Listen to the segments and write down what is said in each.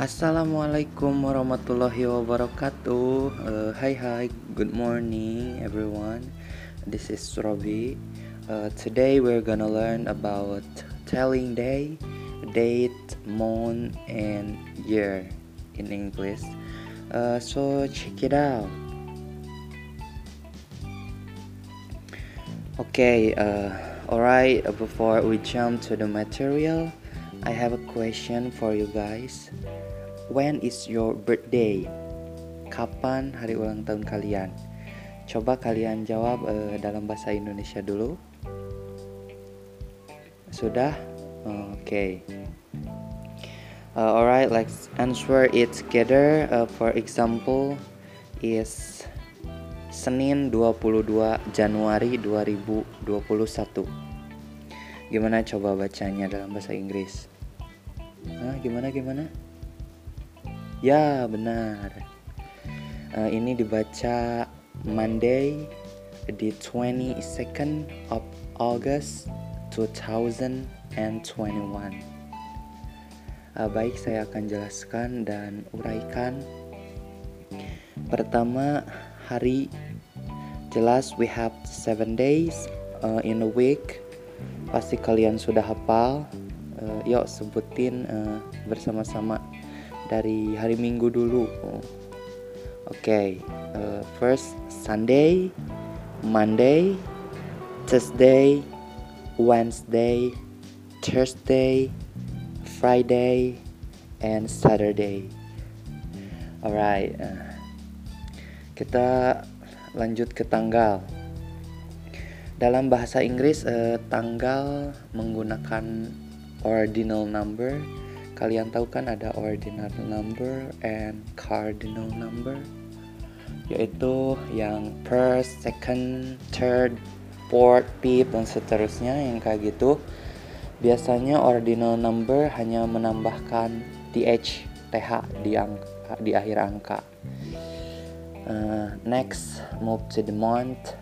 Assalamualaikum warahmatullahi wabarakatuh. Uh, hi hi, good morning everyone. This is Robi. Uh, today we're gonna learn about telling day, date, month, and year in English. Uh, so check it out. Okay, uh, alright. Before we jump to the material, I have a question for you guys. When is your birthday? Kapan hari ulang tahun kalian? Coba kalian jawab uh, dalam bahasa Indonesia dulu. Sudah? Oke. Okay. Uh, alright, let's answer it together. Uh, for example, is Senin 22 Januari 2021. Gimana coba bacanya dalam bahasa Inggris? Nah, gimana gimana? Ya, benar. Uh, ini dibaca Monday di 22nd of August 2021. Uh, baik, saya akan jelaskan dan uraikan. Pertama, hari jelas we have seven days uh, in a week. Pasti kalian sudah hafal. Uh, yuk sebutin uh, bersama-sama dari hari Minggu dulu. Oke, okay. uh, first Sunday, Monday, Tuesday, Wednesday, Thursday, Friday, and Saturday. Alright, kita lanjut ke tanggal. Dalam bahasa Inggris, uh, tanggal menggunakan ordinal number Kalian tahu kan ada ordinal number and cardinal number yaitu yang first, second, third, fourth, fifth dan seterusnya yang kayak gitu. Biasanya ordinal number hanya menambahkan th, th di angka, di akhir angka. Uh, next, move to the month.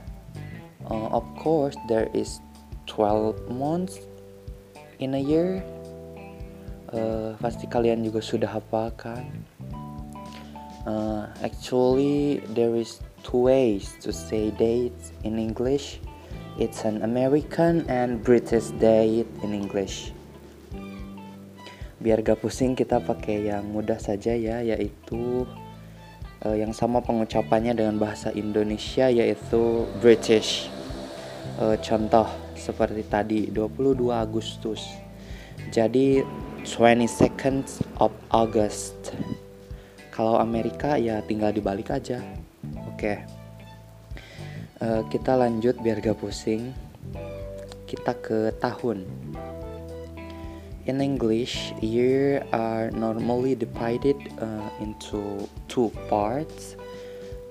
Uh, of course, there is 12 months in a year uh, pasti kalian juga sudah hafalkan. Uh, actually, there is two ways to say dates in English. It's an American and British date in English. Biar gak pusing kita pakai yang mudah saja ya, yaitu uh, yang sama pengucapannya dengan bahasa Indonesia yaitu British. Uh, contoh seperti tadi 22 Agustus. Jadi 22nd of August. Kalau Amerika ya tinggal dibalik aja. Oke. Okay. Uh, eh, kita lanjut biar gak pusing. Kita ke tahun. In English, year are normally divided uh, into two parts.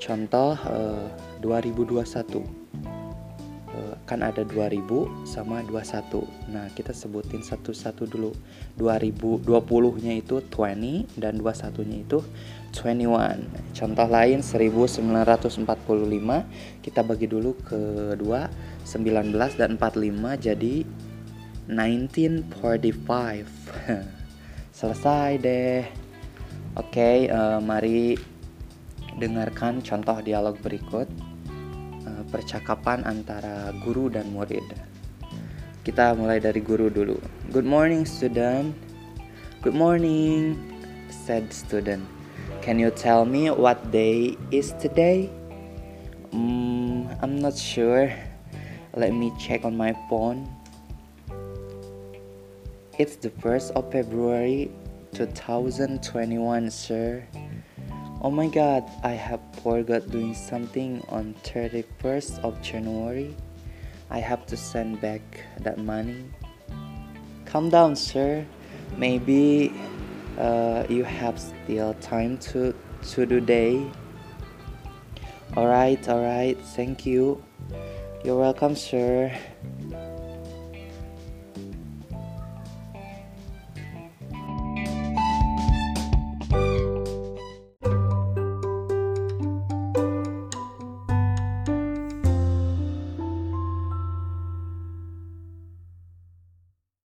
Contoh uh, 2021 kan ada 2000 sama 21 nah kita sebutin satu-satu dulu. 2020 nya itu 20 dan 21 nya itu 21 contoh lain 1945 kita bagi dulu ke 2 19 dan 45 jadi 1945 selesai deh. Oke okay, uh, eh, mari dengarkan contoh dialog berikut percakapan antara guru dan murid. Kita mulai dari guru dulu. Good morning, student. Good morning, said student. Can you tell me what day is today? Mm, I'm not sure. Let me check on my phone. It's the 1st of February 2021, sir. Oh my god, I have forgot doing something on 31st of January. I have to send back that money. Calm down, sir. Maybe uh, you have still time to to do day. Alright, alright, thank you. You're welcome, sir.